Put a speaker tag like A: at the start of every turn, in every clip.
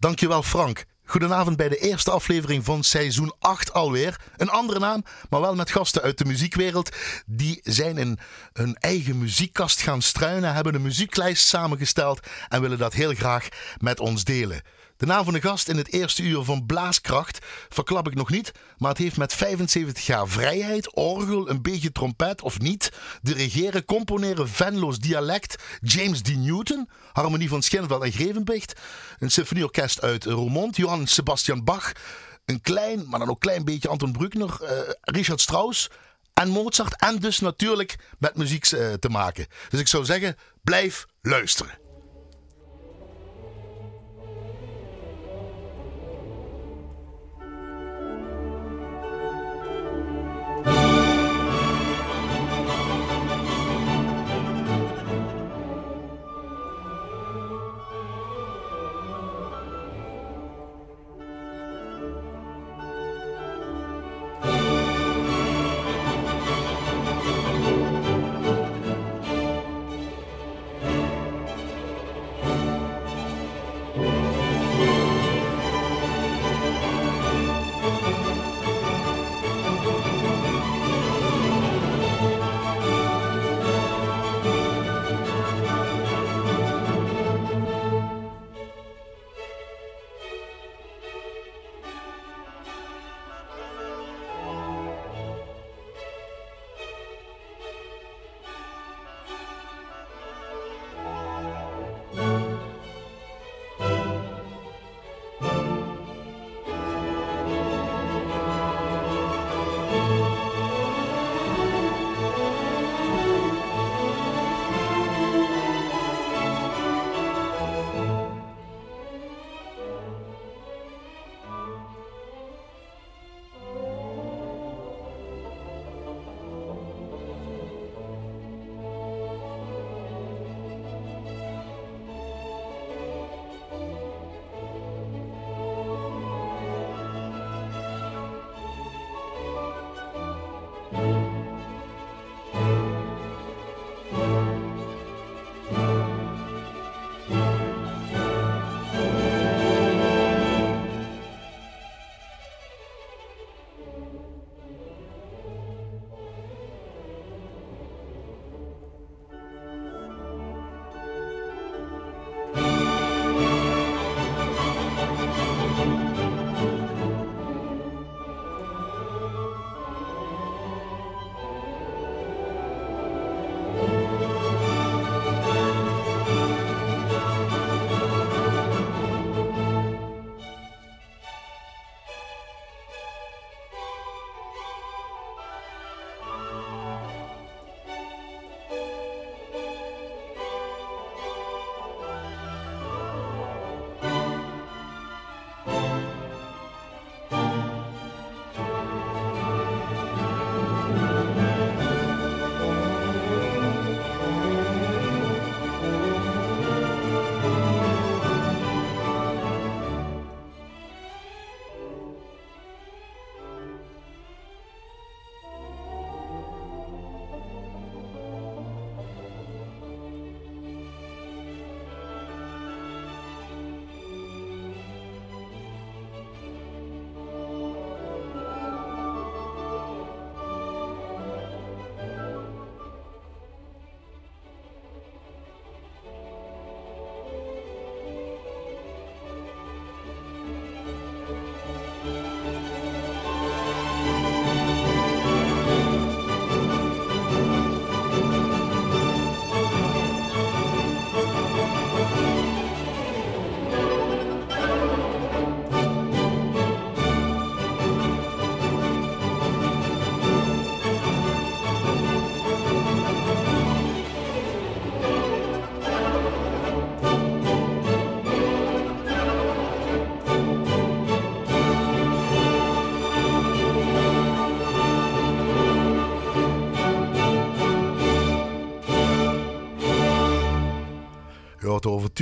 A: Dankjewel Frank. Goedenavond bij de eerste aflevering van seizoen 8 alweer. Een andere naam, maar wel met gasten uit de muziekwereld. Die zijn in hun eigen muziekkast gaan struinen, hebben een muzieklijst samengesteld en willen dat heel graag met ons delen. De naam van de gast in het eerste uur van Blaaskracht verklap ik nog niet, maar het heeft met 75 jaar vrijheid, orgel, een beetje trompet of niet, dirigeren, componeren, Venlo's dialect, James D. Newton, harmonie van Schinveld en Grevenbicht, een symfonieorkest uit Roermond, Johann Sebastian Bach, een klein, maar dan ook klein beetje Anton Bruckner, uh, Richard Strauss en Mozart en dus natuurlijk met muziek uh, te maken. Dus ik zou zeggen, blijf luisteren.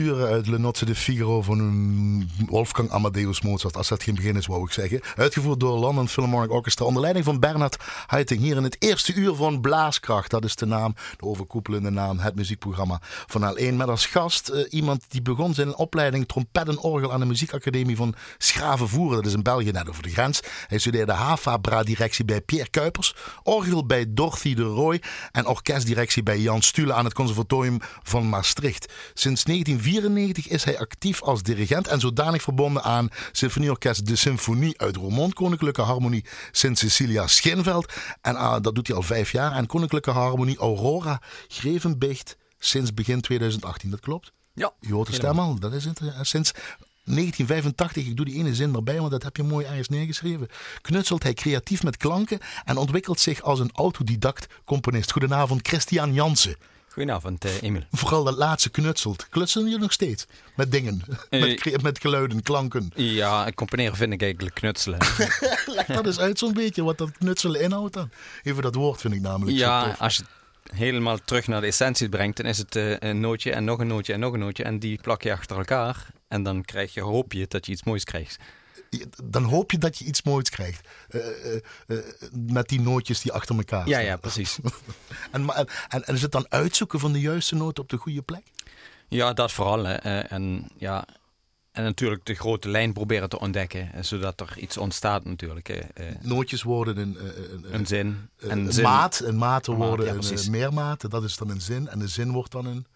A: Uit Le de Figaro van Wolfgang Amadeus Mozart. Als dat geen begin is, wou ik zeggen. Uitgevoerd door London Philharmonic Orchestra onder leiding van Bernard Haitink. Hier in het eerste uur van Blaaskracht. Dat is de naam, de overkoepelende naam, het muziekprogramma van L1. Met als gast uh, iemand die begon zijn opleiding trompet en orgel aan de muziekacademie van Schravenvoeren. Dat is in België net over de grens. Hij studeerde HAFA-bra-directie bij Pierre Kuipers. Orgel bij Dorothy de Roy. En orkestdirectie bij Jan Stule aan het conservatorium van Maastricht. Sinds 1994 is hij actief als dirigent en zodanig verbonden aan Symfonieorkest De Symfonie uit Roermond, Koninklijke Harmonie Sint Cecilia Schinveld. En uh, dat doet hij al vijf jaar. En Koninklijke Harmonie Aurora Grevenbicht sinds begin 2018. Dat klopt?
B: Ja.
A: Je hoort de stem al. Dat is het. Sinds 1985, ik doe die ene zin erbij, want dat heb je mooi ergens neergeschreven. Knutselt hij creatief met klanken en ontwikkelt zich als een autodidact componist. Goedenavond, Christian Jansen.
B: Goedenavond, uh, Emil.
A: Vooral dat laatste knutselt. Klutselen je nog steeds? Met dingen? Uh, met, met geluiden, klanken?
B: Ja, componeren vind ik eigenlijk knutselen.
A: Leg dat eens uit zo'n beetje, wat dat knutselen inhoudt dan. Even dat woord vind ik namelijk
B: Ja, als je het helemaal terug naar de essentie brengt, dan is het uh, een nootje en nog een nootje en nog een nootje. En die plak je achter elkaar. En dan krijg je, hoop je dat je iets moois krijgt
A: dan hoop je dat je iets moois krijgt. Uh, uh, uh, met die nootjes die achter elkaar
B: Ja, ja, precies.
A: en, en, en, is het dan uitzoeken van de juiste noot op de goede plek?
B: Ja, dat vooral. Hè. En, ja, en natuurlijk de grote lijn proberen te ontdekken, zodat er iets ontstaat natuurlijk.
A: Nootjes worden een,
B: een, een zin.
A: Een, een
B: zin.
A: maat, een maten worden ja, een meermaat. Dat is dan een zin. En de zin wordt dan een...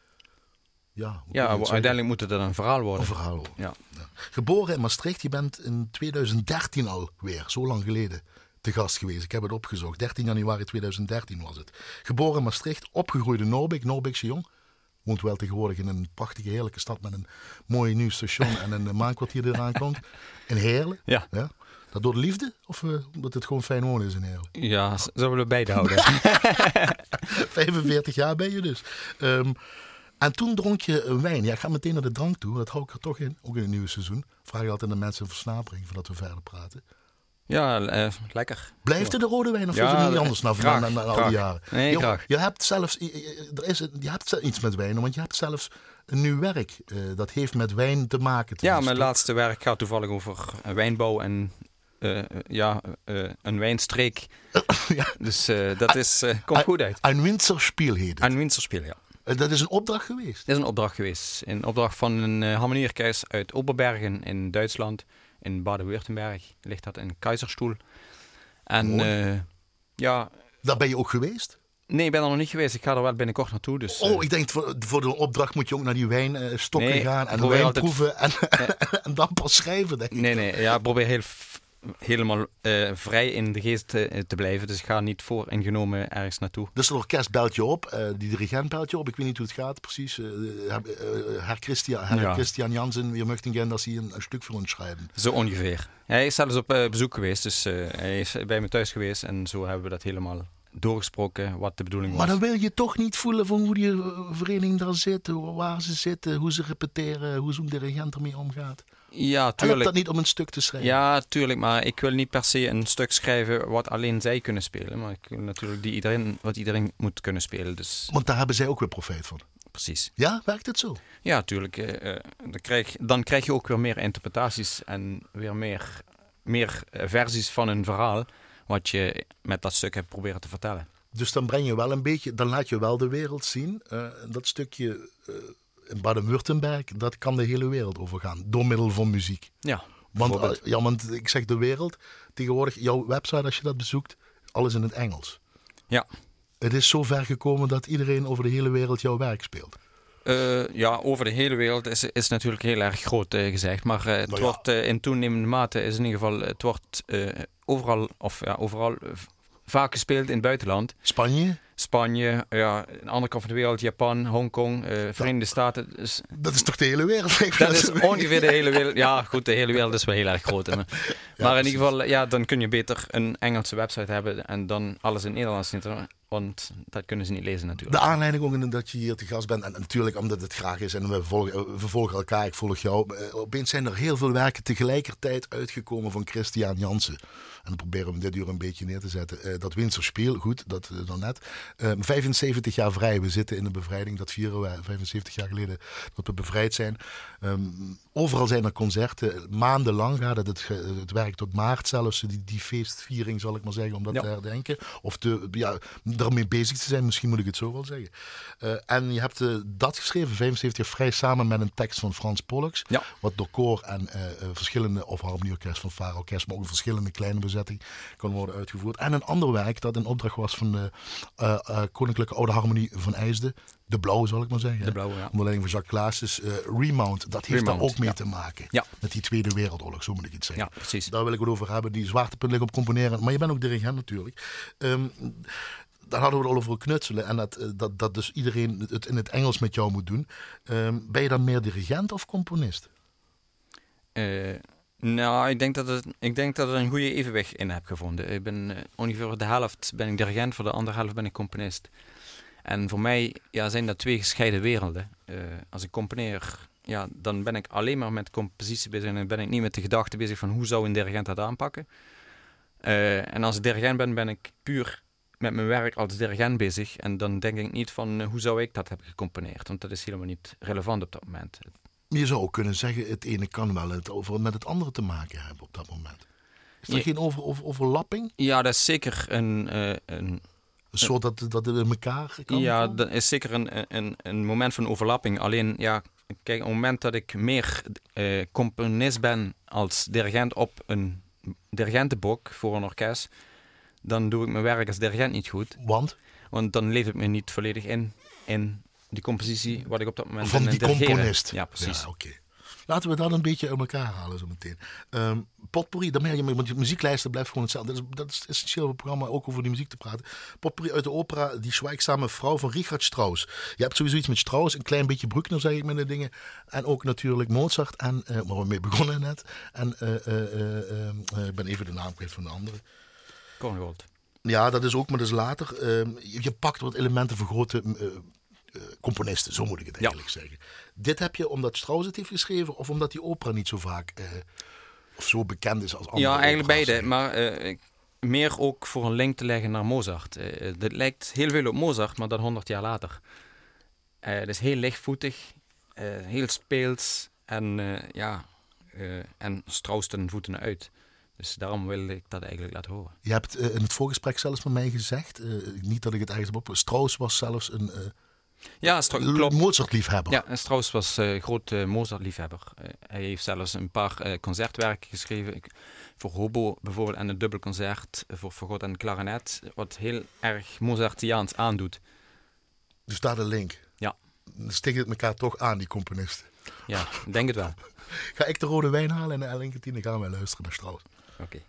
A: Ja,
B: ja uiteindelijk moet het een verhaal worden.
A: Een verhaal worden.
B: Ja.
A: ja. Geboren in Maastricht, je bent in 2013 alweer, zo lang geleden, te gast geweest. Ik heb het opgezocht. 13 januari 2013 was het. Geboren in Maastricht, opgegroeid in Noorbeek, Noorbeekse jong. Woont wel tegenwoordig in een prachtige, heerlijke stad met een mooi nieuw station en een maankwartier die eraan komt. In Heerlen.
B: Ja.
A: ja. Dat door de liefde of uh, omdat het gewoon fijn wonen is in Heerlen?
B: Ja, zullen we beide houden.
A: 45 jaar ben je dus. Um, en toen dronk je een wijn. Ja, ik ga meteen naar de drank toe. Dat hou ik er toch in. Ook in het nieuwe seizoen. Vraag je altijd aan mensen een versnapering voordat we verder praten.
B: Ja, uh, lekker.
A: Blijft er de rode wijn of ja, is het niet anders na,
B: graag,
A: na, na, al die jaren?
B: Nee, graag.
A: Je hebt zelfs er is, je hebt iets met wijn, want je hebt zelfs een nieuw werk. Uh, dat heeft met wijn te maken.
B: Ja, mijn laatste werk gaat toevallig over wijnbouw en uh, ja, uh, een wijnstreek. ja. Dus dat is, komt goed uit.
A: Een winterspiel heet het.
B: Een winterspiel, ja.
A: Dat is een opdracht geweest?
B: Dat is een opdracht geweest. Een opdracht van een uh, uit Oberbergen in Duitsland. In Baden-Württemberg ligt dat in Keizerstoel. En uh, ja...
A: Daar ben je ook geweest?
B: Nee, ik ben er nog niet geweest. Ik ga er wel binnenkort naartoe. Dus,
A: oh, ik denk voor, voor de opdracht moet je ook naar die wijnstokken nee, gaan en wijn altijd... proeven en, en, dan pas schrijven, denk ik.
B: Nee, nee. Ja, probeer heel helemaal uh, vrij in de geest te, te, blijven. Dus ga niet vooringenomen ergens naartoe.
A: Dus het orkest belt je op, uh, die dirigent belt je op. Ik weet niet hoe het gaat precies. Herr Christian, Herr ja. Christian Jansen, we möchten gerne dat hij een, een, stuk voor ons schrijven.
B: Zo ongeveer. Hij is zelfs op bezoek geweest, dus hij is bij me thuis geweest. En zo hebben we dat helemaal doorgesproken wat de bedoeling was.
A: Maar dan wil je toch niet voelen van hoe die vereniging daar zit, waar ze zitten, hoe ze repeteren, hoe zo'n dirigent ermee omgaat.
B: Ja, tuurlijk.
A: Dat niet om een stuk te schrijven?
B: Ja, tuurlijk. Maar ik wil niet per se een stuk schrijven wat alleen zij kunnen spelen. Maar ik wil natuurlijk die iedereen, wat iedereen moet kunnen spelen. Dus...
A: Want daar hebben zij ook weer profijt van.
B: Precies.
A: Ja, werkt het zo?
B: Ja, tuurlijk. Uh, dan, krijg, dan krijg je ook weer meer interpretaties en weer meer, meer versies van een verhaal. Wat je met dat stuk hebt proberen te vertellen.
A: Dus dan breng je wel een beetje, dan laat je wel de wereld zien. Uh, dat stukje uh, Baden-Württemberg, dat kan de hele wereld overgaan. Door middel van muziek.
B: Ja,
A: want, ja, want ik zeg de wereld, tegenwoordig, jouw website als je dat bezoekt, alles in het Engels.
B: Ja.
A: Het is zo ver gekomen dat iedereen over de hele wereld jouw werk speelt.
B: Uh, ja, over de hele wereld is, is natuurlijk heel erg groot uh, gezegd. Maar uh, het
A: Nou
B: ja. wordt in toenemende mate, is in ieder geval, het wordt overal, of ja, overal vaak gespeeld in het buitenland.
A: Spanje?
B: Spanje, ja, aan de andere kant van de wereld, Japan, Hongkong, uh, Verenigde Staten. Dus,
A: dat is toch de hele wereld?
B: Dat is ongeveer de hele wereld. Ja, goed, de hele wereld is wel heel erg groot. Hè. Maar in ieder geval, ja, dan kun je beter een Engelse website hebben en dan alles in Nederlands. want dat kunnen ze niet lezen natuurlijk.
A: De aanleiding ook dat je hier te gast bent, en natuurlijk omdat het graag is en we volgen, we volgen elkaar, ik volg jou. Eh, opeens zijn er heel veel werken tegelijkertijd uitgekomen van Christian Jansen. En dan proberen we dit uur een beetje neer te zetten. Uh, dat Winterspeel, goed, dat uh, dan net. 75 jaar vrij, we zitten in de bevrijding, dat vieren we 75 jaar geleden dat we bevrijd zijn. Um, overal zijn er concerten, maandenlang gaat het, het, het werk tot maart zelfs, die, die feestviering zal ik maar zeggen, om dat ja. te herdenken. Of te, ja, daarmee bezig te zijn, misschien moet ik het zo wel zeggen. En je hebt dat geschreven, 75 jaar vrij, samen met een tekst van Frans Pollux.
B: Ja.
A: Wat door koor en verschillende, of harmonieorkest van Faro Orkest, maar ook verschillende kleine bezetting kan worden uitgevoerd. En een ander werk dat in opdracht was van de Koninklijke Oude Harmonie van IJsden. De blauwe, zal ik maar zeggen.
B: De blauwe, ja.
A: Onder leiding van Jacques Claassen. Uh, Remount, dat heeft
B: Remount,
A: daar ook mee
B: ja.
A: te maken.
B: Ja.
A: Met die Tweede Wereldoorlog, zo moet ik het zeggen.
B: Ja, precies.
A: Daar wil ik het over hebben. Die zwaartepunt ligt op componeren. Maar je bent ook dirigent natuurlijk. Um, daar hadden we het al over knutselen. En dat, dat, dat dus iedereen het in het Engels met jou moet doen. Um, ben je dan meer dirigent of componist?
B: Uh, nou, ik denk, dat het, ik denk dat er een goede evenwicht in heb gevonden. Ik ben uh, ongeveer de helft ben ik dirigent, voor de andere helft ben ik componist. En voor mij ja, zijn dat twee gescheiden werelden. Uh, als ik componeer, ja, dan ben ik alleen maar met compositie bezig en ben ik niet met de gedachte bezig van hoe zou een dirigent dat aanpakken. Uh, en als ik dirigent ben, ben ik puur met mijn werk als dirigent bezig. En dan denk ik niet van hoe zou ik dat hebben gecomponeerd. Want dat is helemaal niet relevant op dat moment.
A: Je zou ook kunnen zeggen, het ene kan wel het over met het andere te maken hebben op dat moment. Is er
B: Ja.
A: geen over, over, overlapping?
B: Ja, dat is zeker een, uh, een
A: Een soort dat, dat het in elkaar kan
B: Ja,
A: komen?
B: dat is zeker een, een, een moment van overlapping. Alleen, ja, kijk, op het moment dat ik meer uh, componist ben als dirigent op een dirigentenbok voor een orkest, dan doe ik mijn werk als dirigent niet goed.
A: Want
B: Want dan leef ik me niet volledig in, in die compositie wat ik op dat moment
A: van die componist.
B: Ja, precies.
A: Ja, oké. Laten we dat een beetje uit elkaar halen zo meteen. Um, potpourri, dan merk je, want je muzieklijsten blijft gewoon hetzelfde. Dat is, dat is essentieel voor het programma, ook over die muziek te praten. Potpourri uit de opera Die Schweigsame Vrouw van Richard Strauss. Je hebt sowieso iets met Strauss, een klein beetje Bruckner, zeg ik met de dingen. En ook natuurlijk Mozart, en, uh, waar we mee begonnen net. En uh, uh, ik ben even de naam kwijt van de andere.
B: Korngold.
A: Ja, dat is ook, maar dat is later. Uh, je pakt wat elementen van grote componisten, zo moet ik het eigenlijk ja. zeggen. Dit heb je omdat Strauss het heeft geschreven of omdat die opera niet zo vaak uh, of zo bekend is als andere
B: Ja, eigenlijk
A: opera's,
B: beide. Maar uh, meer ook voor een link te leggen naar Mozart. Uh, dit lijkt heel veel op Mozart, maar dan 100 jaar later. Uh, het is heel lichtvoetig, heel speels en ja, en Strauss ten voeten uit. Dus daarom wil ik dat eigenlijk laten horen.
A: Je hebt in het voorgesprek zelfs met mij gezegd, niet dat ik het ergens heb op, Strauss was zelfs een
B: ja, klopt.
A: Mozart-liefhebber.
B: Ja, en Strauss was een uh, groot uh, Mozart-liefhebber. Uh, hij heeft zelfs een paar concertwerken geschreven. Ik, voor hobo bijvoorbeeld en een dubbelconcert voor fagot en klarinet. Wat heel erg Mozartiaans aandoet.
A: Dus daar de link.
B: Ja.
A: Dan steken het elkaar toch aan, die componisten.
B: Ja, ik denk het wel.
A: Ga ik de rode wijn halen en de dan gaan wij luisteren naar Strauss.
B: Oké. Okay.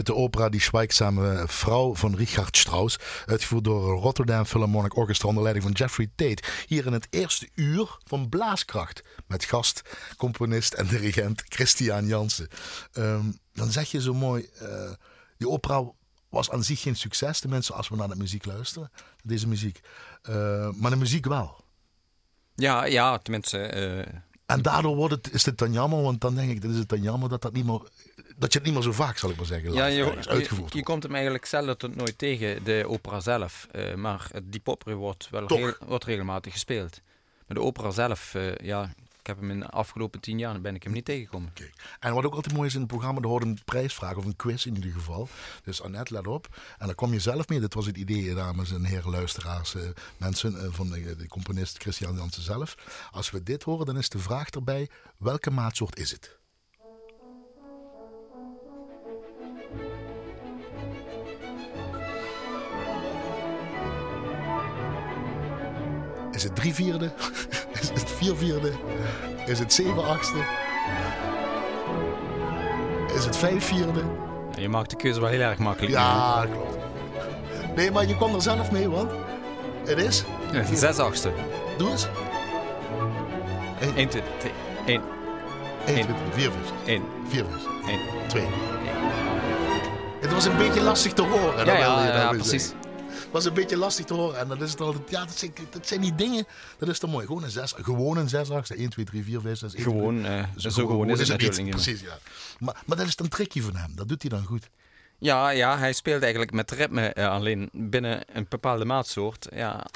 A: Uit de opera Die Schweigsame Vrouw van Richard Strauss. Uitgevoerd door Rotterdam Philharmonic Orchestra onder leiding van Jeffrey Tate. Hier in het eerste uur van Blaaskracht. Met gast, componist en dirigent Christian Jansen. Ehm, dan zeg je zo mooi, uh, die opera was aan zich geen succes. De mensen als we naar de muziek luisteren. Deze muziek. Uh, maar de muziek wel.
B: Ja, ja tenminste... Uh...
A: En daardoor wordt het, is het dan jammer, want dan denk ik, dat is het dan jammer dat dat niet meer dat je het niet meer zo vaak, zal ik maar zeggen,
B: ja, je, uitgevoerd je, je, komt hem eigenlijk zelden tot nooit tegen, de opera zelf. Uh, maar die poppery wordt wel heel, wordt regelmatig gespeeld. Maar de opera zelf, uh, ja, ik heb hem in de afgelopen tien jaar ben ik hem niet tegengekomen.
A: Okay. En wat ook altijd mooi is in het programma, er hoort een prijsvraag of een quiz in ieder geval. Dus Annette, let op. En dan kom je zelf mee. Dit was het idee, dames en heren luisteraars, uh, mensen van de, de componist Christian Jansen zelf. Als we dit horen, dan is de vraag erbij, welke maatsoort is het? Is het drie vierde? Is het vier vierde? Is het zeven achtste? Is het vijf vierde?
B: Je maakt de keuze wel heel erg makkelijk.
A: Ja, klopt. Nee, maar je kwam er zelf mee, want het is...
B: Ja, zes achtste.
A: Doe eens.
B: 1, 2, 3, 1.
A: 1, 2, 3, 4 vis.
B: 1.
A: 4 vis. 1. 2. Het was een beetje lastig te horen.
B: Ja, ja, ja, ja precies
A: was een beetje lastig te horen. En dat is het altijd, ja, dat zijn, dat zijn die dingen, dat is toch mooi. Gewoon een zes, gewoon een zes 1, 2, 3, 4, 5, 6,
B: 1, Gewoon, uh, zo, gewoon is het natuurlijk.
A: Precies, ja. Maar, maar dat is een trickje van hem, dat doet hij dan goed.
B: Ja, ja, hij speelt eigenlijk met ritme uh, alleen binnen een bepaalde maatsoort. Ja,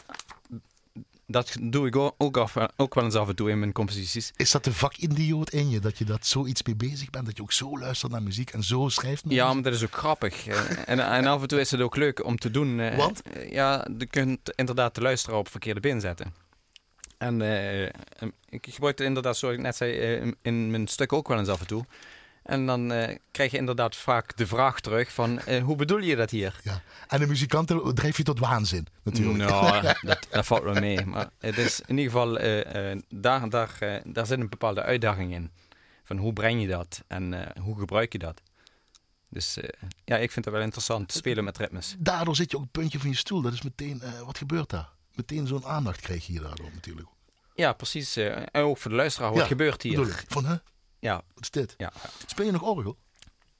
B: dat doe ik ook, af, ook wel eens af en toe in mijn composities.
A: Is dat de vakidioot in je, dat je dat zoiets mee bezig bent? Dat je ook zo luistert naar muziek en zo schrijft?
B: Ja, maar dat is ook grappig. en, en af en toe is het ook leuk om te doen.
A: Eh, Want?
B: Ja, je kunt inderdaad de luisteraar op verkeerde been zetten. En uh, ik gebruik het inderdaad, zoals ik net zei, in mijn stuk ook wel eens af en toe. En dan uh, krijg je inderdaad vaak de vraag terug van, uh, hoe bedoel je dat hier?
A: Ja. En de muzikanten drijf je tot waanzin, natuurlijk.
B: Nou, dat, dat, valt wel mee. Maar het is in ieder geval, uh, daar, daar, daar zit een bepaalde uitdaging in. Van hoe breng je dat en hoe gebruik je dat? Dus ja, ik vind het wel interessant, spelen met ritmes.
A: Daardoor zit je ook een puntje van je stoel. Dat is meteen, wat gebeurt daar? Meteen zo'n aandacht krijg je hier daardoor natuurlijk.
B: Ja, precies. en ook voor de luisteraar, wat gebeurt hier?
A: Van, hè?
B: Ja.
A: Wat is dit?
B: Ja.
A: Speel je nog orgel?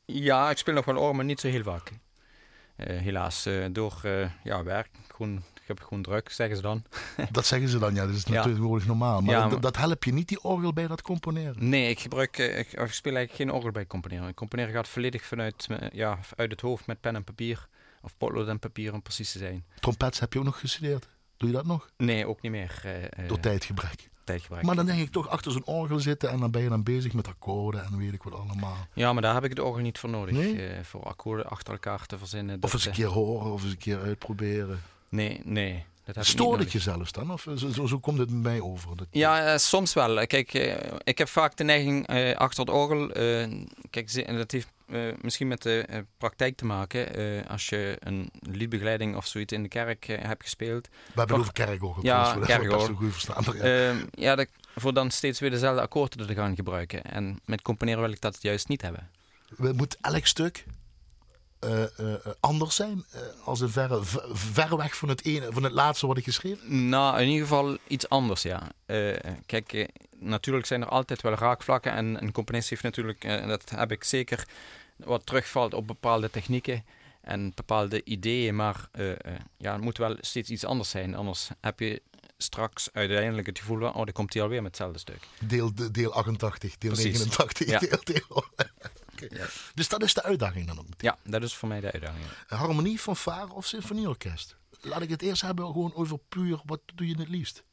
B: Ja, ik speel nog wel orgel, maar niet zo heel vaak. Uh, helaas, uh, door uh, ja, werk. Gewoon, ik heb gewoon druk, zeggen ze dan.
A: dat zeggen ze dan, ja. Dat is natuurlijk ja. normaal. Maar, ja, maar dat helpt je niet, die orgel, bij dat componeren?
B: Nee, ik, gebruik, ik, ik, speel eigenlijk geen orgel bij componeren. Ik componeren gaat volledig vanuit ja, uit het hoofd met pen en papier. Of potlood en papier om precies te zijn.
A: Trompet heb je ook nog gestudeerd? Doe je dat nog?
B: Nee, ook niet meer.
A: door tijdgebrek? Maar dan denk ik toch achter zo'n orgel zitten en dan ben je dan bezig met akkoorden en weet ik wat allemaal.
B: Ja, maar daar heb ik het orgel niet voor nodig. Nee? Uh, voor akkoorden achter elkaar te verzinnen.
A: Of eens een keer horen of eens een keer uitproberen.
B: Nee, nee.
A: Stoort het je zelfs dan? Of zo, zo, zo komt het bij mij over? Dat...
B: Ja, uh, soms wel. Kijk, uh, ik heb vaak de neiging uh, achter het orgel. kijk, dat heeft misschien met de praktijk te maken. als je een liedbegeleiding of zoiets in de kerk hebt gespeeld.
A: We hebben over kerkorgel.
B: Ja, kerkorgel.
A: goed verstaan. Ja,
B: ja dat, voor dan steeds weer dezelfde akkoorden te gaan gebruiken. En met componeren wil ik dat juist niet hebben.
A: We moeten elk stuk anders zijn? Als een verre, ver weg van het, ene, van het laatste wat ik geschreven?
B: Nou, in ieder geval iets anders, ja. kijk, natuurlijk zijn er altijd wel raakvlakken. En een componist heeft natuurlijk, dat heb ik zeker, wat terugvalt op bepaalde technieken en bepaalde ideeën. Maar ja, het moet wel steeds iets anders zijn. Anders heb je straks uiteindelijk het gevoel van, oh, dan komt hij alweer met hetzelfde stuk.
A: Deel, deel 88, deel Precies. 89, ja. deel, deel ja. Dus dat is de uitdaging dan ook meteen.
B: Ja, dat is voor mij de uitdaging.
A: Harmonie, fanfare of symfonieorkest? Laat ik het eerst hebben gewoon over puur, wat doe je het liefst?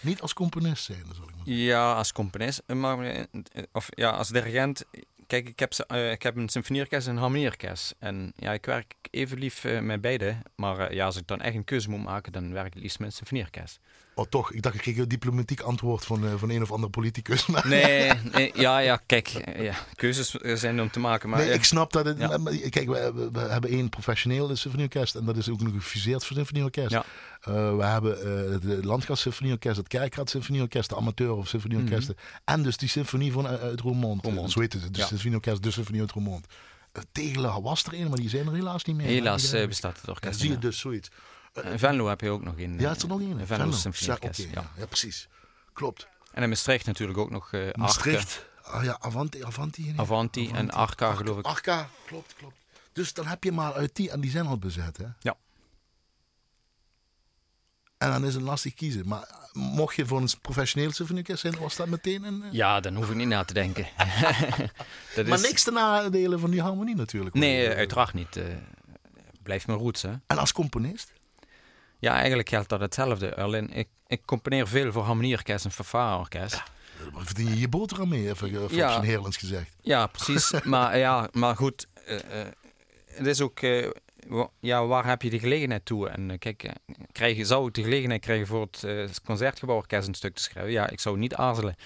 A: Niet als componist zijn, zal ik maar
B: Ja, als componist. Maar, eh, of ja, als dirigent. Kijk, ik heb, uh, ik heb een symfonieorkest en een harmonieorkest. En ja, ik werk even lief uh, met beide. Maar uh, ja, als ik dan echt een keuze moet maken, dan werk ik liefst met een symfonieorkest.
A: Toch? Ik dacht, ik kreeg een diplomatiek antwoord van, eh, van een of andere politicus. Maar
B: Nee, nee ja, ja, kijk, ja, keuzes zijn om te maken. Maar
A: nee,
B: eh,
A: ik snap dat het.
B: Ja.
A: Kijk, we, we- we hebben één professioneel symfonieorkest en dat is ook nog gefuseerd symfonieorkest.
B: Ja.
A: Eh, we hebben het Landgas Symfonieorkest, het Kerkrad Symfonieorkest, de amateur of symfonieorkesten. En dus die symfonie van uit Roermond.
B: Mhm. Roermond.
A: Zo heet het,
B: Ja.
A: symfonieorkest, de symfonie uit Roermond. Tegelen was er een, maar die zijn er helaas niet meer.
B: helaas bestaat het
A: Ja,
B: orkest.
A: zie je dus zoiets.
B: In Venlo heb je ook nog in.
A: Ja, is er nog één?
B: Venlo
A: Venlo.
B: Symfonieorkest.
A: Ja,
B: ja.
A: ja, precies. Klopt.
B: En in Maastricht natuurlijk ook nog eh Arke,
A: Maastricht. Ah ja, Avanti. Avanti.
B: Avanti en Arca, geloof ik.
A: Arca, klopt, klopt. Dus dan heb je maar uit die, en die zijn al bezet, hè?
B: Ja.
A: En dan is het lastig kiezen. Maar eh, mocht je voor een professioneel symfonieorkest zijn, was dat meteen een... eh,
B: Ja, dan hoef ik niet na te denken. dat
A: Maar
B: is-
A: niks te nadelen van die harmonie natuurlijk.
B: Nee,
A: hoor.
B: eh, uiteraard niet. eh blijft mijn roots, hè.
A: En als componist?
B: Ja, eigenlijk geldt dat hetzelfde. Alleen, ik, ik componeer veel voor harmonieorkest en fanfareorkest.
A: eh, Verdien je je boterham mee, even uh,
B: Ja.
A: zijn Heerlands gezegd.
B: Ja, precies. maar, ja, maar goed, eh, eh, het is ook, eh, ja, waar heb je de gelegenheid toe? En eh, kijk, eh, krijg je, zou ik de gelegenheid krijgen voor het eh, Concertgebouworkest een stuk te schrijven? Ja, ik zou niet aarzelen.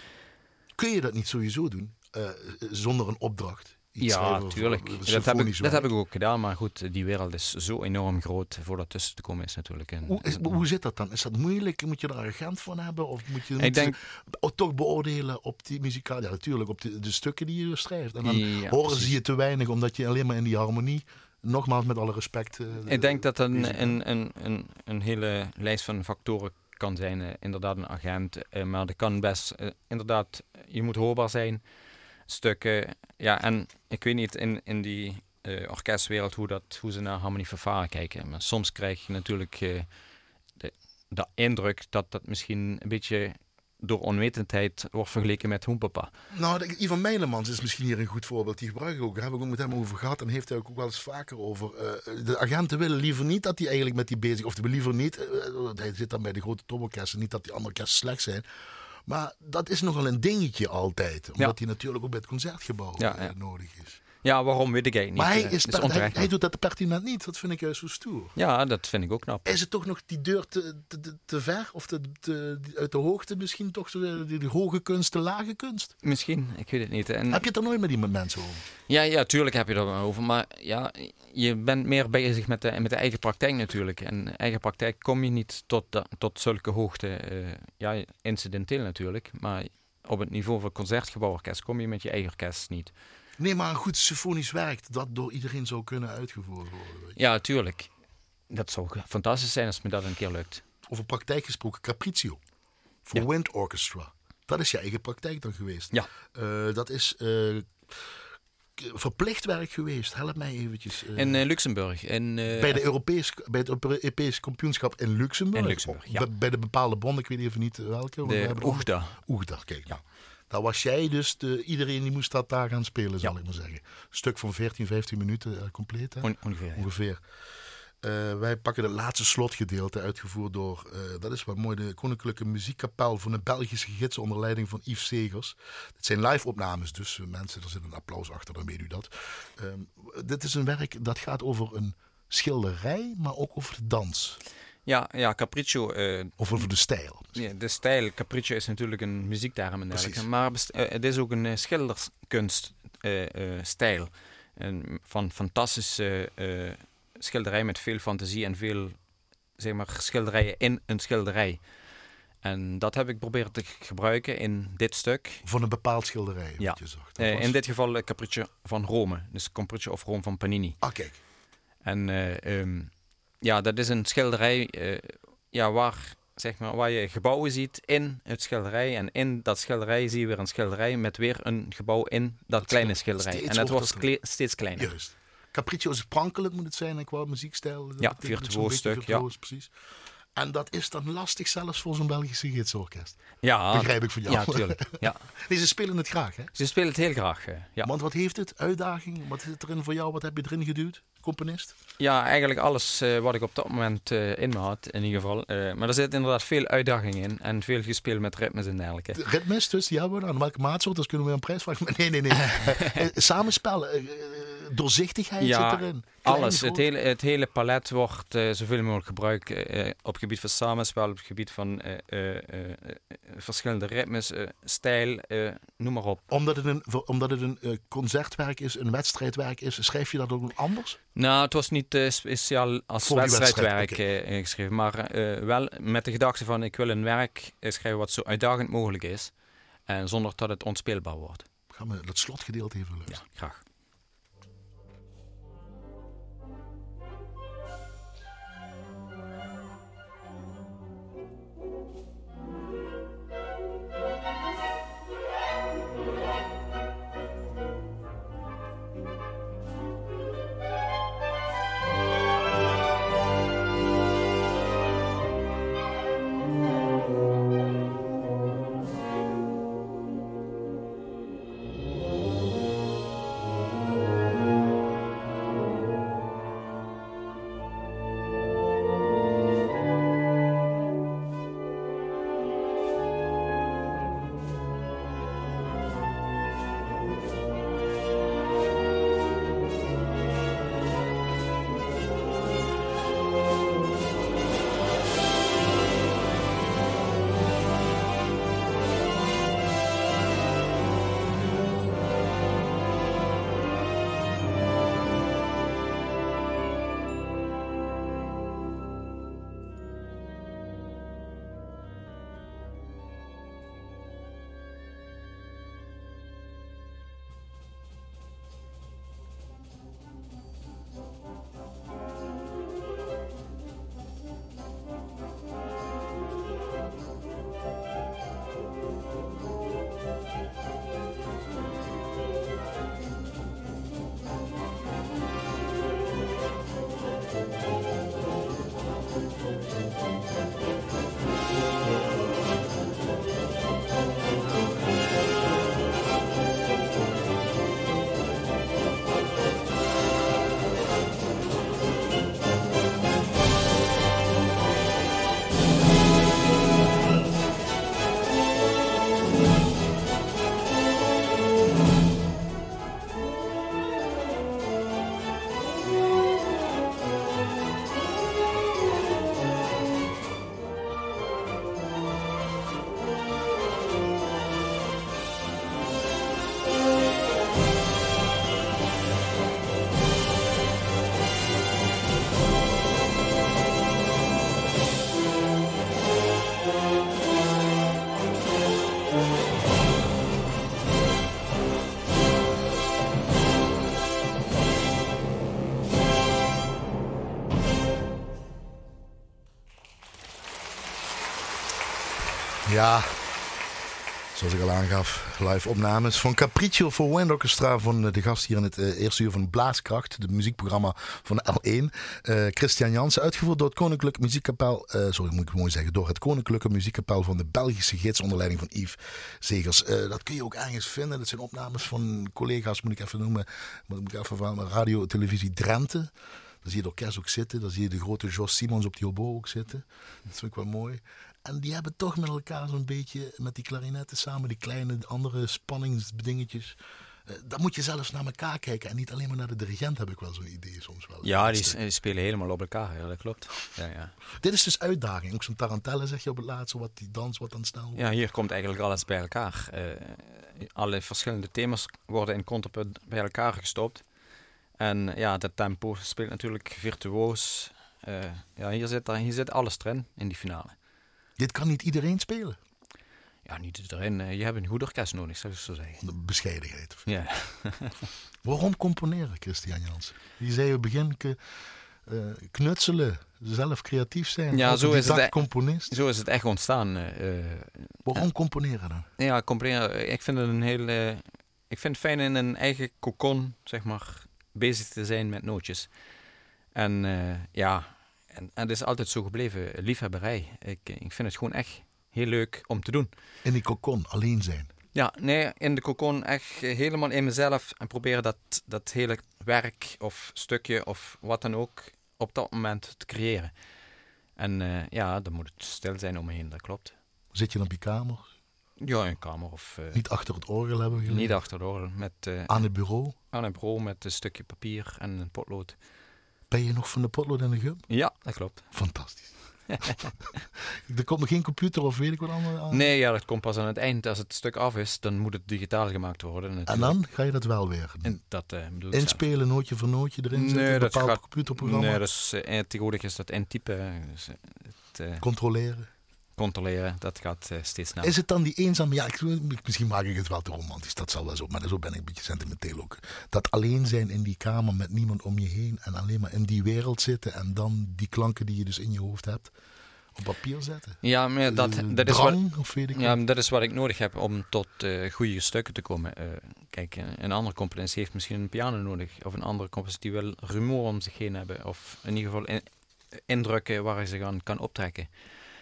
A: Kun je dat niet sowieso doen, eh, zonder een opdracht?
B: Ja, tuurlijk.
A: voor
B: Dat heb, ik, dat heb ik ook gedaan, maar goed, die wereld is zo enorm groot voor dat tussen te komen is natuurlijk. En,
A: Hoe, is- hoe zit dat dan? Is dat moeilijk? Moet je er agent van hebben? Of moet je,
B: Ik denk-
A: toch beoordelen op die muzikaal? Ja, natuurlijk, op de, de stukken die je schrijft. En dan
B: Ja,
A: horen
B: precies.
A: ze je te weinig, omdat je alleen maar in die harmonie, nogmaals met alle respect... eh,
B: Ik denk dat een, een, een, een, een hele lijst van factoren kan zijn. eh, inderdaad, een agent. eh, maar dat kan best, eh, inderdaad, je moet hoorbaar zijn. Stukken. Ja, en ik weet niet in, in die eh, orkestwereld hoe, dat, hoe ze naar harmonie vervaren kijken. Maar soms krijg je natuurlijk eh, de, indruk dat dat misschien een beetje door onwetendheid wordt vergeleken met Hoempapa.
A: Nou, Ivan Meilemans is misschien hier een goed voorbeeld. Die gebruik ik ook. Daar hebben we ook met hem over gehad. En heeft hij ook wel eens vaker over. eh, de agenten willen liever niet dat hij eigenlijk met die bezig... Of liever niet... hij zit dan bij de grote toporkesten. Niet dat die andere orkesten slecht zijn. Maar dat is nogal een dingetje altijd. Omdat hij natuurlijk ook bij het concertgebouw
B: Ja,
A: eh,
B: ja.
A: nodig is.
B: Ja, waarom weet ik eigenlijk
A: Maar
B: niet.
A: hij,
B: eh,
A: is
B: het
A: hij,
B: maar-
A: doet dat pertinent niet. Dat vind ik juist zo stoer.
B: Ja, dat vind ik ook knap.
A: Is het toch nog die deur te, te, te- ver? Of te, te- uit de hoogte misschien toch zo, eh, die, die hoge kunst, de lage kunst?
B: Misschien, ik weet het niet. En,
A: Heb je het er nooit met die mensen over?
B: Ja, ja, tuurlijk heb je er wel over. Maar ja, je bent meer bezig met de, met de eigen praktijk natuurlijk. En eigen praktijk kom je niet tot, tot zulke hoogte. eh, ja, incidenteel natuurlijk. Maar op het niveau van concertgebouworkest kom je met je eigen orkest niet.
A: Nee, maar een goed symfonisch werk dat door iedereen zou kunnen uitgevoerd worden.
B: Ja, tuurlijk. Dat zou fantastisch zijn als me dat een keer lukt.
A: Over praktijk gesproken, Capriccio. Voor
B: Ja.
A: Wind Orchestra. Dat is je eigen praktijk dan geweest.
B: Ja.
A: Eh, dat is k- verplicht werk geweest. Help mij eventjes. eh,
B: In Luxemburg. In,
A: bij, de Europees, bij het Europees kampioenschap in Luxemburg.
B: In Luxemburg, ja.
A: Bij, bij de bepaalde bond, ik weet even niet welke. we
B: de
A: hebben ook-
B: Oegda.
A: Oegda, kijk. Ja. Daar was jij dus, de, iedereen die moest dat daar gaan spelen, zal
B: Ja.
A: ik maar zeggen. Een stuk van 14, 15 minuten eh, compleet. Hè?
B: On- ongeveer. ja.
A: ongeveer. Eh, wij pakken het laatste slotgedeelte, uitgevoerd door, eh, dat is wat mooi, de Koninklijke Muziekkapel van de Belgische gidsen onder leiding van Yves Segers. Het zijn live opnames, dus mensen, er zit een applaus achter, dan weet u dat. Ehm, dit is een werk dat gaat over een schilderij, maar ook over de dans.
B: Ja, ja, Capriccio. eh,
A: Of over de stijl.
B: Ja, de stijl, capriccio is natuurlijk een muziekterm en dergelijke. Maar eh, het is ook een uh, schilderskunststijl. van fantastische eh, schilderij met veel fantasie en veel zeg maar, schilderijen in een schilderij. En dat heb ik proberen te gebruiken in dit stuk.
A: Van een bepaald schilderij,
B: Ja.
A: je
B: Eh,
A: was-
B: in dit geval uh, Capriccio van Rome. Dus Capriccio of Rome van Panini.
A: Ah, kijk.
B: En eh, ehm, ja, dat is een schilderij eh, ja, waar, zeg maar, waar je gebouwen ziet in het schilderij. En in dat schilderij zie je weer een schilderij met weer een gebouw in dat, kleine
A: schilderij.
B: En dat
A: wordt dat
B: steeds kleiner.
A: Juist. Capriccio is sprankelend moet het zijn en qua muziekstijl. dat
B: Ja,
A: betekent het
B: virtuoos
A: zo'n beetje
B: stuk, ja.
A: precies. En dat is dan lastig zelfs voor zo'n Belgische gidsorkest.
B: Ja,
A: Begrijp ik van jou.
B: Ja, tuurlijk. Ja.
A: Nee, ze spelen het graag, hè?
B: Ze spelen het heel graag. eh, ja.
A: Want wat heeft het? Uitdaging? Wat zit erin voor jou? Wat heb je erin geduwd? Componist?
B: ja, eigenlijk alles eh, wat ik op dat moment eh, in me had, in ieder geval. Eh, maar er zit inderdaad veel uitdaging in en veel gespeeld met ritmes en dergelijke.
A: De Ritmes, dus die hebben we dan. Welke maatsoort? Dat kunnen we een prijs vragen. Nee, nee, nee. Samenspel. Eh, eh, doorzichtigheid
B: Ja,
A: zit erin. Klein,
B: Alles, het hele, het hele palet wordt eh, zoveel mogelijk gebruikt eh, op het gebied van samenspel, op het gebied van eh, eh, eh, eh, verschillende ritmes, eh, stijl, eh, noem maar op.
A: Omdat het een, omdat het een eh, concertwerk is, een wedstrijdwerk is, schrijf je dat ook anders?
B: Nou, het was niet eh, speciaal als
A: Voor
B: wedstrijdwerk
A: wedstrijd,
B: eh, geschreven, maar eh, wel met de gedachte van ik wil een werk eh, schrijven wat zo uitdagend mogelijk is en zonder dat het onspeelbaar wordt.
A: Gaan we dat slotgedeelte even luisteren.
B: Ja, graag.
A: Ja, zoals ik al aangaf, live opnames van Capriccio voor Wind Orchestra van eh, de gast hier in het eh, eerste uur van Blaaskracht, het muziekprogramma van L1. Eh, Christian Jansen, uitgevoerd door het Koninklijk Muziekkapel, eh, sorry moet ik mooi zeggen, door het Koninklijke Muziekkapel van de Belgische gids onder leiding van Yves Zegers. Dat kun je ook ergens vinden. Dat zijn opnames van collega's, moet ik even noemen, moet ik even van Radio Televisie Drenthe. Dan zie je de orkest ook zitten. Dan zie je de grote Jos Simons op die oboe ook zitten. Dat vind ik wel mooi. En die hebben toch met elkaar zo'n beetje, met die klarinetten samen, die kleine andere spanningsdingetjes. Eh, dan moet je zelfs naar elkaar kijken en niet alleen maar naar de dirigent, heb ik wel zo'n idee soms wel.
B: Ja, die, spelen helemaal op elkaar, ja, dat klopt. Ja, ja.
A: Dit is dus uitdaging. Ook zo'n tarantelle zeg je op het laatste, wat die dans wat dan snel wordt.
B: ja, hier komt eigenlijk alles bij elkaar. Eh, alle verschillende thema's worden in contrapunt bij elkaar gestopt. En ja, dat tempo speelt natuurlijk virtuoos. Eh, ja, hier zit, hier zit alles erin, in die finale.
A: Dit kan niet iedereen spelen.
B: Ja, niet erin. eh, je hebt een goed orkest nodig, zou ik zo zeggen.
A: De bescheidenheid.
B: Ja.
A: Waarom componeren, Christian Jans? Je zei op het begin eh, knutselen, zelf creatief zijn.
B: Ja, zo is het,
A: componist.
B: Zo is het echt ontstaan. eh,
A: Waarom componeren dan?
B: Ja, componeren. Ik vind het een heel. eh, ik vind het fijn in een eigen cocon, zeg maar, bezig te zijn met nootjes. En ja, en, en het is altijd zo gebleven, liefhebberij. Ik, ik vind het gewoon echt heel leuk om te doen.
A: In die cocon, alleen zijn.
B: Ja, nee, in de cocon echt helemaal in mezelf en proberen dat, dat hele werk of stukje of wat dan ook op dat moment te creëren. En eh, ja, dan moet het stil zijn om me heen, dat klopt.
A: Zit je dan op je kamer,
B: Ja, in een kamer of... eh,
A: Niet achter het orgel hebben we gelegen.
B: niet achter de oren. Met, eh,
A: Aan het bureau.
B: aan een bureau met een stukje papier en een potlood.
A: Ben je nog van de potlood en de gum?
B: Ja, dat klopt.
A: Fantastisch. er komt nog geen computer of weet ik wat allemaal aan.
B: Nee, ja, dat komt pas aan het eind. Als het stuk af is, dan moet het digitaal gemaakt worden.
A: En
B: natuurlijk.
A: dan ga je dat wel weer doen.
B: En dat zelf.
A: Inspelen, nootje voor nootje erin
B: Nee,
A: zetten, een
B: dat
A: bepaald
B: gaat-
A: computerprogramma.
B: Nee, dat is, eh, tegenwoordig is dat intypen. eh, dus, het
A: Controleren.
B: Controleren, dat gaat eh, steeds sneller.
A: Is het dan die eenzame... Ja, ik, misschien maak ik het wel te romantisch. Dat zal wel zo. Maar zo ben ik een beetje sentimenteel ook. Dat alleen zijn in die kamer met niemand om je heen. En alleen maar in die wereld zitten. En dan die klanken die je dus in je hoofd hebt. Op papier zetten.
B: Ja, maar dat,
A: Eh,
B: dat, is wat,
A: drang, of weet ik
B: ja, dat is wat ik nodig heb om tot eh, goede stukken te komen. Eh, kijk, een andere componist heeft misschien een piano nodig. Of een andere componist die wil rumoer om zich heen hebben. Of in ieder geval in- indrukken waar hij zich aan kan optrekken.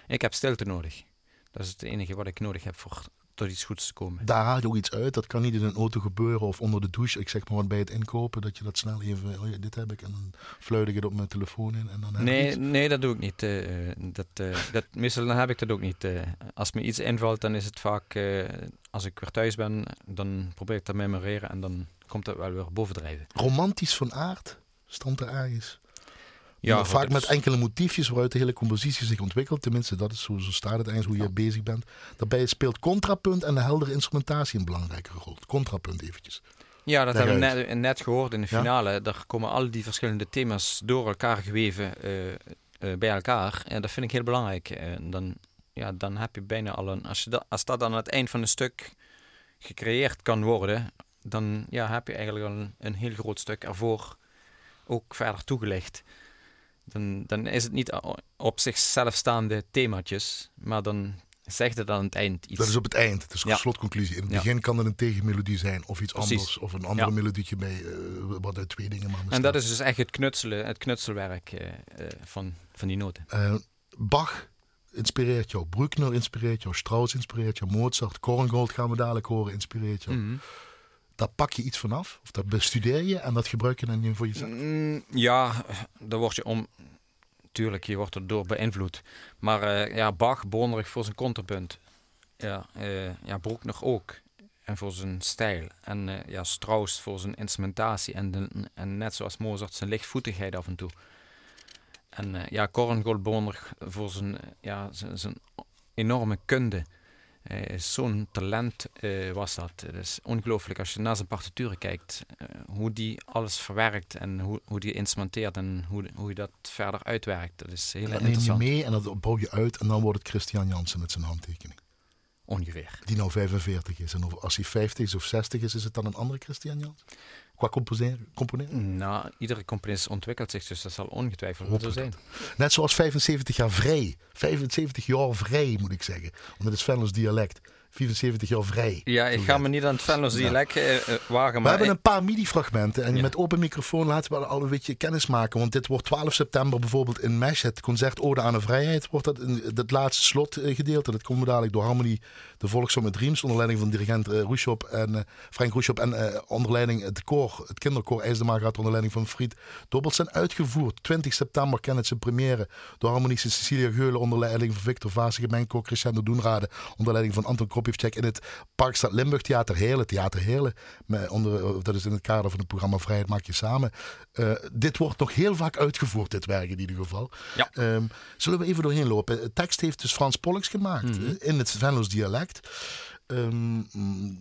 B: Ik heb stilte nodig. Dat is het enige wat ik nodig heb voor tot iets goeds te komen.
A: Daar haal je ook iets uit. Dat kan niet in een auto gebeuren of onder de douche. Ik zeg maar wat bij het inkopen. Dat je dat snel even... Oh ja, dit heb ik. En dan fluit ik het op mijn telefoon in. En dan heb
B: Nee, nee, dat doe ik niet. eh, dat, eh, dat, meestal dan heb ik dat ook niet. eh. als me iets invalt, dan is het vaak... als ik weer thuis ben, dan probeer ik dat te memoreren en dan komt dat wel weer bovendrijven.
A: Romantisch van aard. Stond er ergens.
B: Ja,
A: vaak met enkele motiefjes waaruit de hele compositie zich ontwikkelt. Tenminste, dat is zo, zo staat het eigenlijk, hoe je bezig bent. Daarbij speelt contrapunt en de heldere instrumentatie een belangrijke rol. Contrapunt eventjes.
B: Ja, dat hebben we net, net gehoord in de
A: Ja.
B: finale. Daar komen al die verschillende thema's door elkaar geweven eh, eh, bij elkaar. En dat vind ik heel belangrijk. En dan, ja, dan heb je bijna al een... Als, je dat, als dat aan het eind van een stuk gecreëerd kan worden, dan ja, heb je eigenlijk al een, een heel groot stuk ervoor ook verder toegelicht. Dan, dan is het niet op zichzelf staande themaatjes, maar dan zegt het aan het eind iets.
A: Dat is op het eind. Het is een
B: Ja.
A: slotconclusie. In het
B: Ja.
A: begin kan het een tegenmelodie zijn of iets
B: Precies.
A: anders. Of een andere
B: Ja.
A: melodietje bij, eh, wat uit twee dingen maar
B: En dat is dus echt het knutselen, het knutselwerk eh, eh, van, van die noten.
A: Bach inspireert jou. Bruckner inspireert jou. Strauss inspireert jou. Mozart. Korngold gaan we dadelijk horen inspireert jou.
B: Mhm.
A: Daar pak je iets vanaf. Of dat bestudeer je en dat gebruik je dan voor jezelf.
B: Mm, ja, daar word je om... Tuurlijk, je wordt er door beïnvloed. Maar eh, ja, Bach bewonder ik voor zijn contrapunt. Ja, eh ja, Bruckner ook. En voor zijn stijl. En eh, ja, Strauss voor zijn instrumentatie. En, en net zoals Mozart zijn lichtvoetigheid af en toe. En ja, Korngold bewonder ik voor zijn, ja, zijn, zijn enorme kunde. Eh, Zo'n talent eh, was dat. Het is ongelooflijk als je naar zijn partituren kijkt. eh, hoe die alles verwerkt en hoe, hoe die instrumenteert en hoe, hoe je dat verder uitwerkt. Dat is heel
A: Dat neem je
B: interessant.
A: mee en dat bouw je uit. En dan wordt het Christian Jansen met zijn handtekening.
B: Ongeveer.
A: Die nou 45 is. En als hij 50 is of 60 is, is het dan een andere Christian Jansen? Qua componeren?
B: Nou, iedere componist ontwikkelt zich, dus dat zal ongetwijfeld zo zijn.
A: Net zoals 75 jaar vrij. 75 jaar vrij, moet ik zeggen. Want het is Venlo's dialect. 74 jaar vrij.
B: Ja, ik ga me niet aan het Venlos dialect eh, eh, wagen,
A: We
B: maar
A: hebben
B: ik-
A: een paar MIDI-fragmenten. En
B: Ja.
A: met open microfoon laten we al een beetje kennis maken. Want dit wordt 12 september bijvoorbeeld in Mesh, het concert Ode aan de Vrijheid, wordt dat in het laatste slotgedeelte. Dat komen we dadelijk door Harmony, de met Dreams, onder leiding van dirigent eh Roeshop en eh, Frank Roeshop. En eh, onder leiding het koor, het kinderkoor IJsdema gaat onder leiding van Fried Dobbels zijn uitgevoerd. 20 september kennen ze première door harmonische Cecilia Geulen onder leiding van Victor Vase, gemengkoor Crescendo Doenrade onder leiding van Anton In het Parkstad Limburg Theater Heerlen. Theater met onder, dat is in het kader van het programma Vrijheid Maak Je Samen. Eh, dit wordt nog heel vaak uitgevoerd, dit werk in ieder geval.
B: Ja.
A: Ehm, zullen we even doorheen lopen? De tekst heeft dus Frans Pollux gemaakt
B: Mhm.
A: eh, in het Venlo's dialect. Ehm,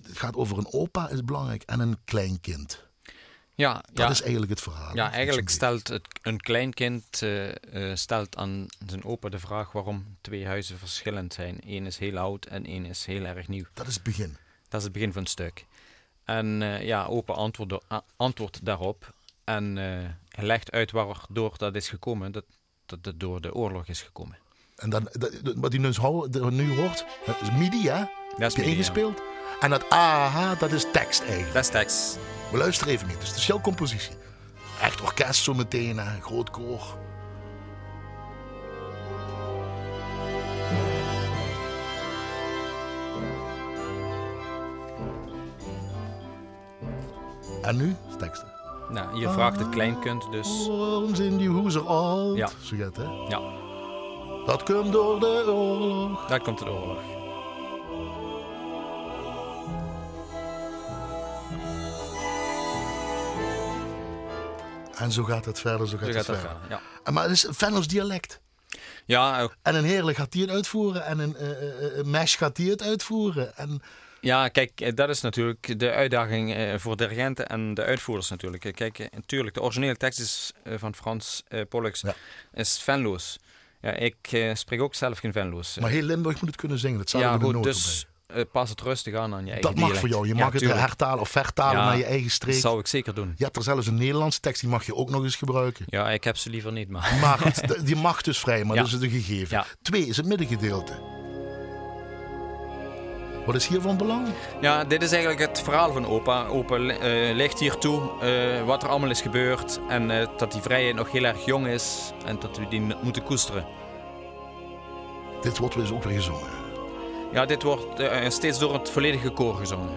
A: het gaat over een opa, is belangrijk, en een kleinkind.
B: Ja,
A: Dat
B: ja,
A: is eigenlijk het verhaal.
B: ja, eigenlijk stelt het, een kleinkind eh, stelt aan zijn opa de vraag waarom twee huizen verschillend zijn. Eén is heel oud en één is heel erg nieuw.
A: Dat is het begin.
B: Dat is het begin van het stuk. En eh, ja, opa antwoordt, a- antwoordt daarop. En hij legt uit waardoor dat is gekomen. Dat, dat het door de oorlog is gekomen.
A: En dan, dat, wat u nu, nu hoort, dat is MIDI, hè?
B: Dat is
A: ingespeeld? En dat aha, dat is tekst eigenlijk.
B: Dat is tekst.
A: We luisteren even mee. Dus het is jouw compositie. Echt orkest zo meteen, hè? groot koor. En nu teksten.
B: Nou, je vraagt het kleinkind dus.
A: Ons in die hoezer alt.
B: Ja.
A: Zo gaat hè?
B: Ja,
A: Dat komt door de oorlog.
B: daar komt de oorlog.
A: En zo gaat het verder, zo gaat,
B: Zo
A: het
B: gaat
A: verder.
B: verder. Ja,
A: En Maar het is een Venlo's dialect.
B: ja, ook-
A: En een Heerlijk gaat die het uitvoeren. En een eh, eh, eh, Mesh gaat die het uitvoeren. En
B: ja, kijk, eh, dat is natuurlijk de uitdaging eh, voor dirigenten en de uitvoerders natuurlijk. Eh, Kijk, eh, natuurlijk, de originele tekst is eh, van Frans eh Pollux
A: Ja.
B: is Venlo's. Ja, ik eh, spreek ook zelf geen Venlo's.
A: Maar heel Limburg moet het kunnen zingen. Dat staat
B: ja, goed, dus eh, pas het rustig aan aan je eigen
A: Dat mag
B: dialect.
A: voor jou. Je
B: Ja,
A: mag het hertalen of vertalen
B: Ja,
A: naar je eigen
B: Dat
A: streek.
B: zou ik zeker doen.
A: Je hebt er zelfs een Nederlandse tekst, die mag je ook nog eens gebruiken.
B: Ja, ik heb ze liever niet, maar...
A: Maar goed, die mag dus vrij, maar dat is een gegeven. Twee is het middengedeelte. Wat is hier van belang?
B: Ja, dit is eigenlijk het verhaal van opa. Opa eh legt hier toe eh, wat er allemaal is gebeurd. En dat die vrijheid nog heel erg jong is. En dat we die moeten koesteren.
A: Dit wordt dus ook weer gezongen.
B: Ja, dit wordt eh, steeds door het volledige koor gezongen.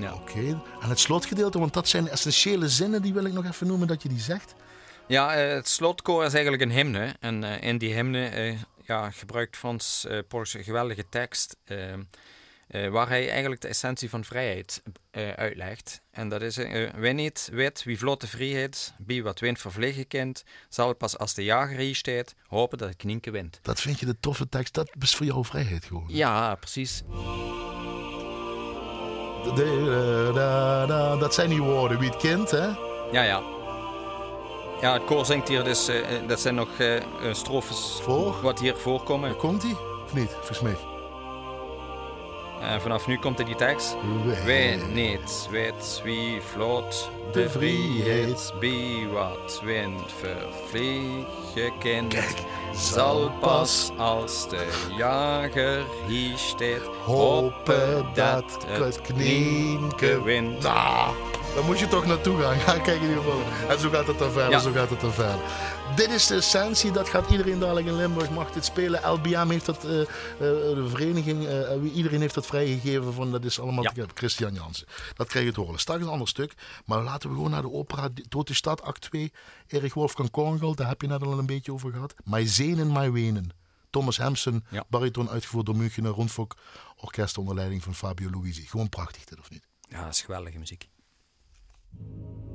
B: Ja.
A: Oké. En het slotgedeelte, want dat zijn essentiële zinnen, die wil ik nog even noemen dat je die zegt.
B: Ja, eh, het slotkoor is eigenlijk een hymne. En eh, in die hymne ja, gebruikt Frans Pollux een geweldige tekst. Eh, waar hij eigenlijk de essentie van vrijheid eh, uitlegt. En dat is: eh Wie niet weet wie vlot de vrijheid, bij wat wint vervliegen kind, zal pas als de jager hier staat, hopen dat het knienke wint.
A: Dat vind je de toffe tekst. Dat is voor jou vrijheid gewoon.
B: Ja, precies.
A: Dat zijn die woorden. Wie het kind, hè?
B: Ja, ja. Ja, het koor zingt hier dus, dat zijn nog strofes
A: Voor?
B: wat hier voorkomen.
A: Komt die? Of niet? Volgens mij.
B: En vanaf nu komt er die tekst. Weet niet, weet wie vlot de
A: vrijheid.
B: bij wat wind vervliegen kind. Zal pas als de jager hier staat,
A: hopen dat het knienke
B: wint.
A: Daar moet je toch naartoe gaan. Ja, kijk in ieder geval. En zo gaat het dan verder,
B: Ja.
A: zo gaat het dan verder. Dit is de essentie, dat gaat iedereen dadelijk in Limburg, mag dit spelen. LBM heeft dat, eh, eh, de vereniging, eh, iedereen heeft dat vrijgegeven van, dat is allemaal
B: Ja.
A: Christian Jansen. Dat krijg je te horen. Straks een ander stuk, maar laten we gewoon naar de opera Tote Stad, act 2. Erich Wolfgang Korngel, daar heb je net al een beetje over gehad. My Zenen, My Wenen. Thomas Hampson,
B: Ja.
A: bariton uitgevoerd door Münchener Rundfunk Orkest onder leiding van Fabio Luisi. Gewoon prachtig dit, of niet?
B: Ja, dat is geweldige muziek.
C: Thank you.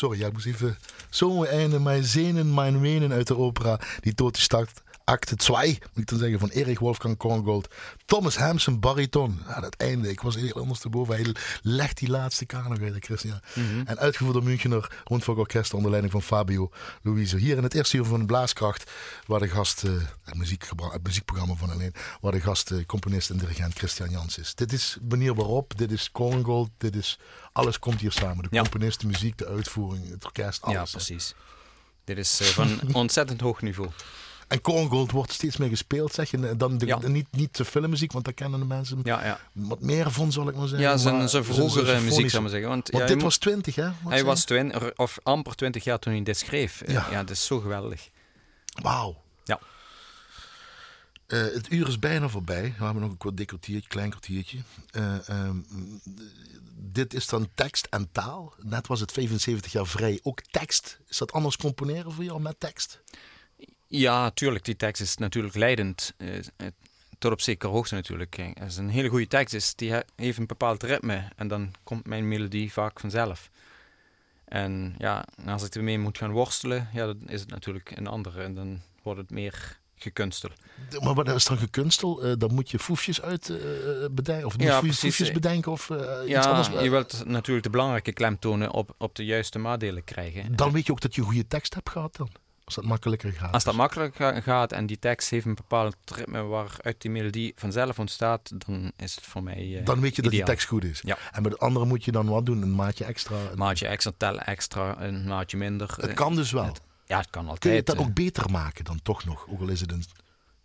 A: Sorry, ja, ik moest even... Einde mijn zenen, mijn wenen uit de opera. Die Tote start. Acte 2, moet ik dan zeggen, van Erik Wolfgang Korngold. Thomas Hampson, bariton. Ja, dat einde. Ik was heel ondersteboven. Hij legt die laatste kamer uit, Christian. En uitgevoerd door Münchener Rundfunkorkest onder leiding van Fabio Luiso. Hier in het eerste uur van Blaaskracht, waar de gast, eh, het, muziekgebra- het muziekprogramma van alleen, waar de gast, eh, componist en dirigent Christian Jans is. Dit is manier waarop, dit is Korngold, dit is, alles komt hier samen. De
B: Ja.
A: componist, de muziek, de uitvoering, het orkest, alles.
B: ja, precies. Dit is eh, van ontzettend hoog niveau.
A: En Korngold wordt steeds meer gespeeld, zeg je. Dan de,
B: Ja.
A: niet, niet de filmmuziek, want daar kennen de mensen
B: Ja, ja.
A: wat meer van, zal ik maar zeggen.
B: ja zijn, zijn vroegere muziek, zou ik maar zeggen. Want,
A: dit was 20, hè?
B: Hij was twin, of amper 20 jaar toen hij dit schreef. Eh,
A: Ja.
B: Dat is zo geweldig.
A: Wauw.
B: Ja.
A: Eh, het uur is bijna voorbij. We hebben nog een kort kwartiertje, klein kwartiertje. Eh, ehm, dit is dan tekst en taal. Net was het 75 jaar vrij. Ook tekst. Is dat anders componeren voor jou met tekst?
B: Ja, tuurlijk, die tekst is natuurlijk leidend. eh, tot op zekere hoogte natuurlijk. Als het een hele goede tekst is, die he- heeft een bepaald ritme. En dan komt mijn melodie vaak vanzelf. En ja, als ik ermee moet gaan worstelen, ja, dan is het natuurlijk een andere. En dan wordt het meer gekunstel.
A: Maar wat is dan gekunstel? Eh, dan moet je foefjes uit bedenken. Of niet
B: Ja,
A: foefjes, bedenken of eh, iets
B: Ja,
A: anders.
B: je wilt natuurlijk de belangrijke klemtonen op, op de juiste maatdelen krijgen.
A: Dan weet je ook dat je goede tekst hebt gehad dan. Als dat makkelijker gaat.
B: Als dat makkelijk ga- gaat en die tekst heeft een bepaald ritme waaruit die melodie vanzelf ontstaat, dan is het voor mij eh,
A: dan weet je dat die
B: ideaal.
A: tekst goed is.
B: Ja.
A: En bij de andere moet je dan wat doen? Een maatje extra.
B: Een maatje extra, tellen extra, een maatje minder.
A: Het kan dus wel.
B: het- Ja, het kan
A: Kun je
B: altijd.
A: het dan
B: eh.
A: ook beter maken dan toch nog? Ook al is het een,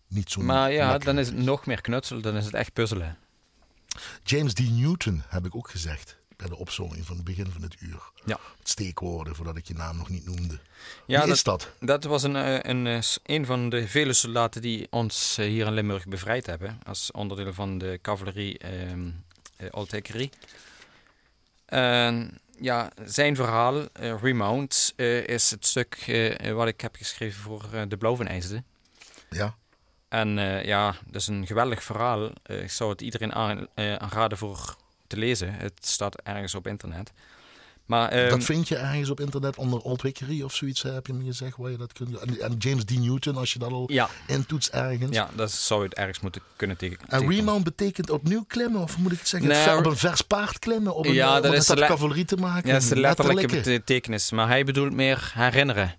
A: niet zo
B: maar ja,
A: lekker.
B: dan is het nog meer knutsel, dan is het echt puzzelen.
A: James D. Newton heb ik ook gezegd. Bij de opzomming van het begin van het uur.
B: Ja.
A: Het steekwoorden, voordat ik je naam nog niet noemde.
B: Ja,
A: Wie
B: dat,
A: is dat?
B: dat was een, eh, een, eh, een van de vele soldaten die ons eh, hier in Limburg bevrijd hebben. Als onderdeel van de cavalerie ehm eh. En ja, zijn verhaal, Remount, is het stuk wat ik heb geschreven voor de Blauwenijsde.
A: Ja.
B: En ja, dat is een geweldig verhaal. Ik zou het iedereen aan, aanraden voor te lezen. Het staat ergens op internet. Maar, ehm,
A: dat vind je ergens op internet onder Old Wickery of zoiets, heb je me gezegd. Waar je dat kunt... en, en James D. Newton, als je dat al
B: ja,
A: intoetst ergens.
B: ja, dat zou je het ergens moeten kunnen tegen.
A: En remount betekent opnieuw klimmen, of moet ik het zeggen?
B: Nee,
A: op een vers paard klimmen? Op een,
B: Ja, dat is le-
A: cavalerie te maken.
B: Ja, dat is de letterlijke betekenis. Maar hij bedoelt meer herinneren.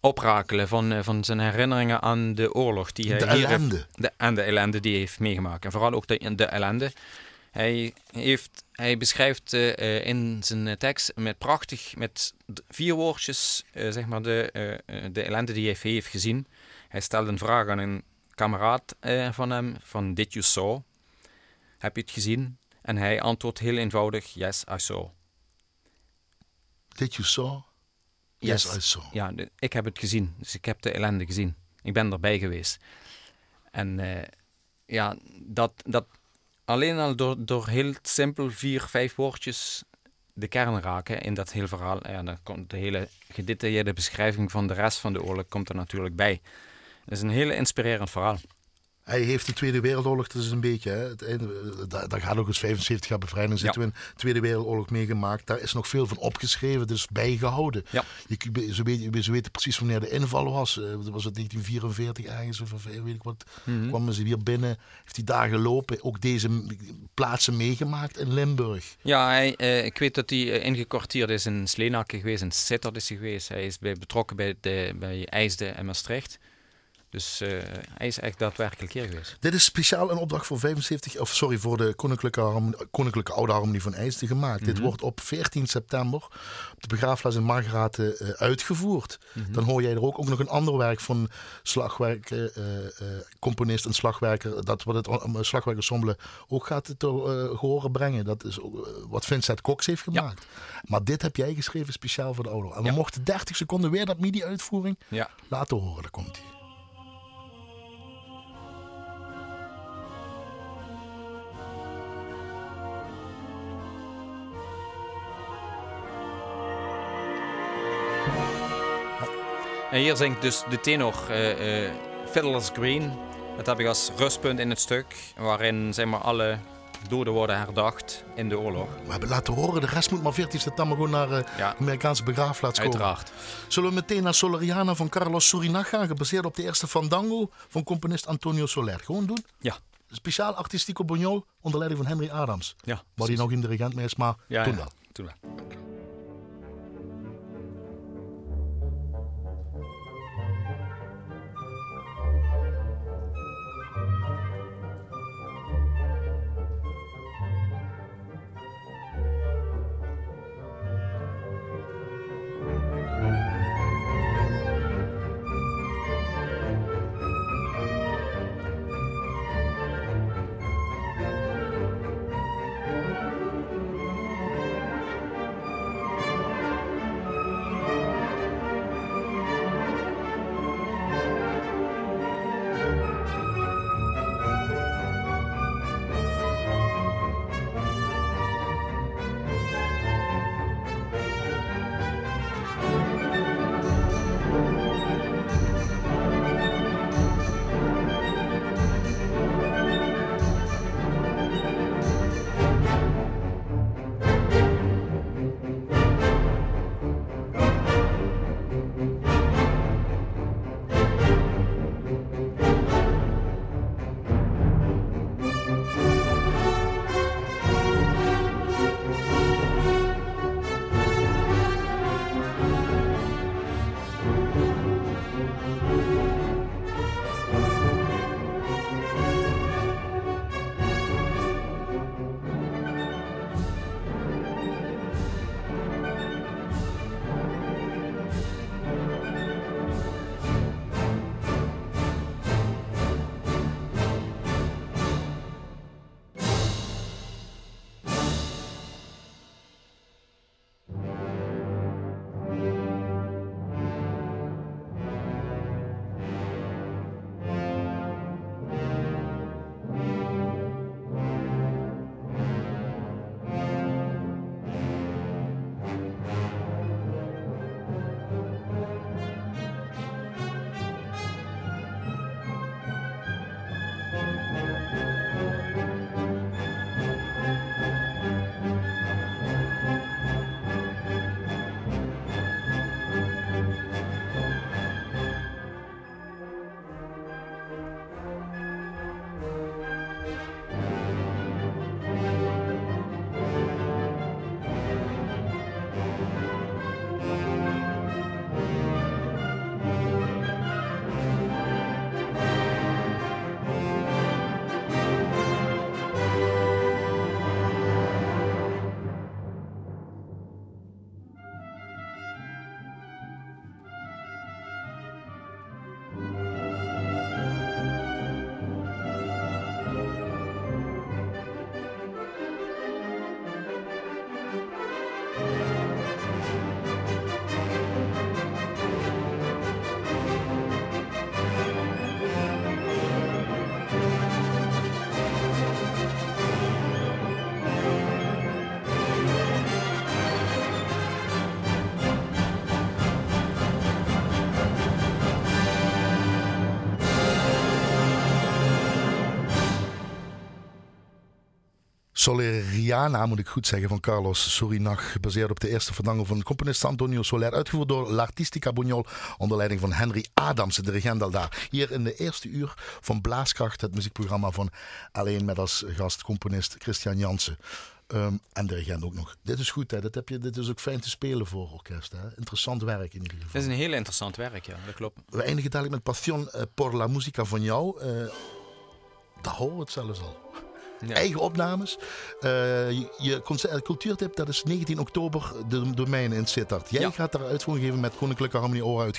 B: Oprakelen van, eh, van zijn herinneringen aan de oorlog die hij
A: De
B: hier heeft-
A: ellende.
B: de, en de ellende die hij heeft meegemaakt. En vooral ook de, de ellende. Hij, heeft, hij beschrijft eh, eh, in zijn eh, tekst met prachtig, met vier woordjes, zeg maar, de, de ellende die hij heeft gezien. Hij stelt een vraag aan een kameraad van hem, van Did you saw? Heb je het gezien? En hij antwoordt heel eenvoudig, yes, I saw.
A: Did you saw? Yes, I saw.
B: Ja, de- ik heb het gezien. Dus ik heb de ellende gezien. Ik ben erbij geweest. En ja, dat, dat alleen al door, door heel simpel vier, vijf woordjes de kern raken in dat hele verhaal. Ja, dan komt de hele gedetailleerde beschrijving van de rest van de oorlog komt er natuurlijk bij. Het is een hele inspirerend verhaal.
A: Hij heeft de Tweede Wereldoorlog, dat is een beetje, hè, het einde, eh, daar, daar gaat ook eens 75 jaar bevrijding zitten we in. Tweede Wereldoorlog meegemaakt. Daar is nog veel van opgeschreven, dus bijgehouden.
B: Ja.
A: Je, ze, weten, ze weten precies wanneer de inval was. Eh, dat was het 1944 ergens, of weet ik wat.
B: Mhm.
A: Kwamen ze weer binnen, heeft hij daar gelopen. Ook deze plaatsen meegemaakt in Limburg.
B: Ja, hij, eh, ik weet dat hij ingekwartierd is in Sleenaken geweest, in Sittard is hij geweest. Hij is bij, betrokken bij, de, bij IJsde en Maastricht. Dus eh, hij is echt daadwerkelijk hier geweest.
A: Dit is speciaal een opdracht voor 75, of sorry, voor de Koninklijke, Harmonie- Koninklijke Oude Harmonie van IJsden gemaakt. Dit wordt op 14 september op de begraafplaats in Margraten eh, uitgevoerd. Dan hoor jij er ook, ook nog een ander werk van slagwerker, eh, eh, componist en slagwerker, dat wat het uh, slagwerkensemble ook gaat te eh, horen brengen. Dat is eh, wat Vincent Cox heeft gemaakt. Maar dit heb jij geschreven speciaal voor de oude. En we
B: Ja.
A: mochten 30 seconden weer dat MIDI-uitvoering
B: Ja.
A: laten horen. Daar komt hij.
B: En hier zingt dus de tenor eh Fiddler's Green. Dat heb ik als rustpunt in het stuk, waarin zeg maar, alle doden worden herdacht in de oorlog.
A: We hebben laten horen, de rest moet maar 14 september gewoon naar eh,
B: Ja,
A: Amerikaanse begraafplaats komen.
B: uiteraard.
A: Zullen we meteen naar Solariana van Carlos Surinach gaan, gebaseerd op de eerste Fandango van componist Antonio Soler. Gewoon doen?
B: Ja.
A: Speciaal artistico Buñol onder leiding van Henry Adams.
B: Ja,
A: Waar hij nog geen dirigent mee is, maar
B: Ja,
A: toen
B: ja,
A: wel.
B: Toen wel.
A: Soleriana, moet ik goed zeggen, van Carlos Surinach. Gebaseerd op de eerste verdanger van de componist Antonio Soler. Uitgevoerd door L'Artistica Buñol onder leiding van Henry Adams, de dirigent al daar. Hier in de eerste uur van Blaaskracht, het muziekprogramma van alleen met als gastcomponist Christian Jansen. Ehm, en dirigent ook nog. Dit is goed, hè? Dit, heb je, dit is ook fijn te spelen voor orkest. Hè? Interessant werk in ieder geval.
B: Het is een heel interessant werk, ja, dat klopt.
A: We eindigen dadelijk met Passion eh, por la Musica van jou. Eh daar horen we het zelfs al.
B: Ja.
A: Eigen opnames. Eh, je concert, cultuurtip, dat is 19 oktober, de domein in Sittard. Jij
B: Ja.
A: gaat daar uitvoering geven met Koninklijke Harmonie Ora uit.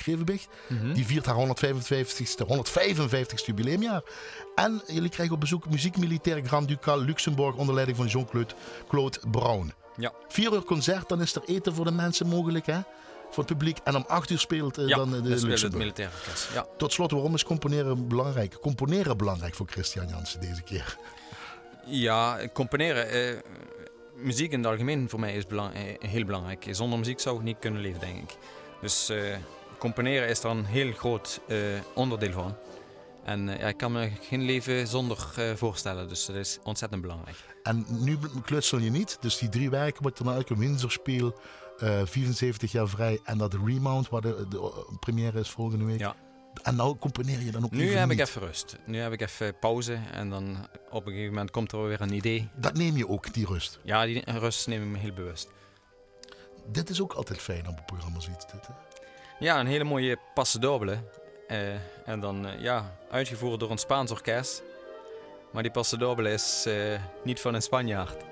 B: Mhm.
A: Die viert haar 155ste, 155ste jubileumjaar. En jullie krijgen op bezoek Muziek Militair Grand Ducal Luxemburg onder leiding van Jean-Claude Claude Brown.
B: Ja.
A: Vier uur concert, dan is er eten voor de mensen mogelijk, hè? Voor het publiek. En om acht uur speelt eh,
B: Ja,
A: dan eh, de
B: dat speelt het
A: Luxemburg.
B: militaire orkest. Ja.
A: Tot slot, waarom is componeren belangrijk? Componeren belangrijk voor Christian Jansen deze keer.
B: Ja, componeren. eh, muziek in het algemeen voor mij is belang- eh, heel belangrijk. Zonder muziek zou ik niet kunnen leven, denk ik. Dus eh, componeren is daar een heel groot eh, onderdeel van. En ja, ik kan me geen leven zonder voorstellen, dus dat is ontzettend belangrijk.
A: En nu klutsel je niet. Dus die drie werken wat er nou uit een Windsorspiel, eh 74 jaar vrij en dat Remount, waar de, de première is volgende week.
B: Ja.
A: En nou componeer je dan ook
B: Nu heb ik even rust. Nu heb ik even pauze en dan op een gegeven moment komt er weer een idee.
A: Dat neem je ook, die rust.
B: Ja, die rust neem ik me heel bewust.
A: Dit is ook altijd fijn op een programma zoiets. Dit, hè?
B: Ja, een hele mooie passe doble. Eh, en dan eh, ja, uitgevoerd door een Spaans orkest. Maar die passe doble is eh, niet van een Spanjaard.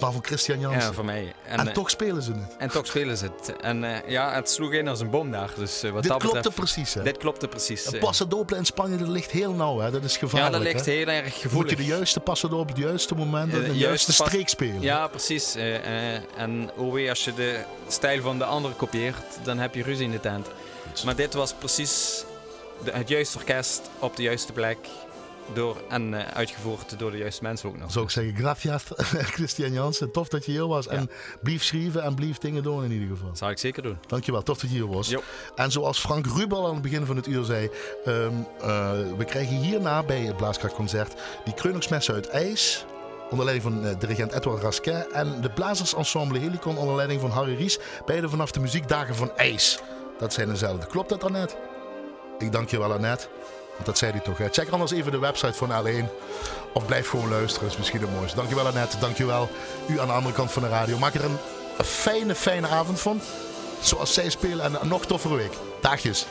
A: Maar van Christian Jansen.
B: Ja, van mij. En,
A: en
B: eh,
A: toch spelen ze het.
B: en toch spelen ze het. En eh, ja, het sloeg in als een bom daar. Dus eh, wat
A: Dit
B: dat
A: klopte
B: betreft,
A: precies, hè?
B: Dit klopte precies.
A: Een
B: eh.
A: passadoble in Spanje, dat ligt heel nauw, hè? Dat is
B: ja,
A: gevaarlijk,
B: dat ligt
A: hè?
B: heel erg
A: Moet je
B: gevoelig.
A: de juiste passadoble, het juiste moment,
B: Eh,
A: de
B: de
A: juiste streek spelen.
B: Ja, precies. Eh, eh, en oh wee, als je de stijl van de ander kopieert, dan heb je ruzie in de tent. Maar dit was precies de, het juiste orkest op de juiste plek. Door, en eh, uitgevoerd door de juiste mensen ook nog.
A: Zou ik zeggen, gracias Christian Jansen. Tof dat je hier was. En blijf schrijven en blijf dingen doen in ieder geval.
B: Zal ik zeker doen.
A: Dankjewel, tof dat je hier was.
B: Jo.
A: En zoals Frank Rubel aan het begin van het uur zei, ehm, eh, we krijgen hierna bij het Blaaskrachtconcert die Kreuningsmessen uit IJs. Onder leiding van eh, dirigent Edouard Rasquin. En de Blazersensemble Helicon onder leiding van Harry Ries. Beide vanaf de muziekdagen van IJs. Dat zijn dezelfde. Klopt dat, Annette? Ik dank je wel, Annette. Want dat zei hij toch. Check anders even de website van L1. Of blijf gewoon luisteren. is misschien het mooiste. Dankjewel, Annette. Dankjewel. U aan de andere kant van de radio. Maak er een, een fijne, fijne avond van. Zoals zij spelen. En een nog toffere week. Dagjes.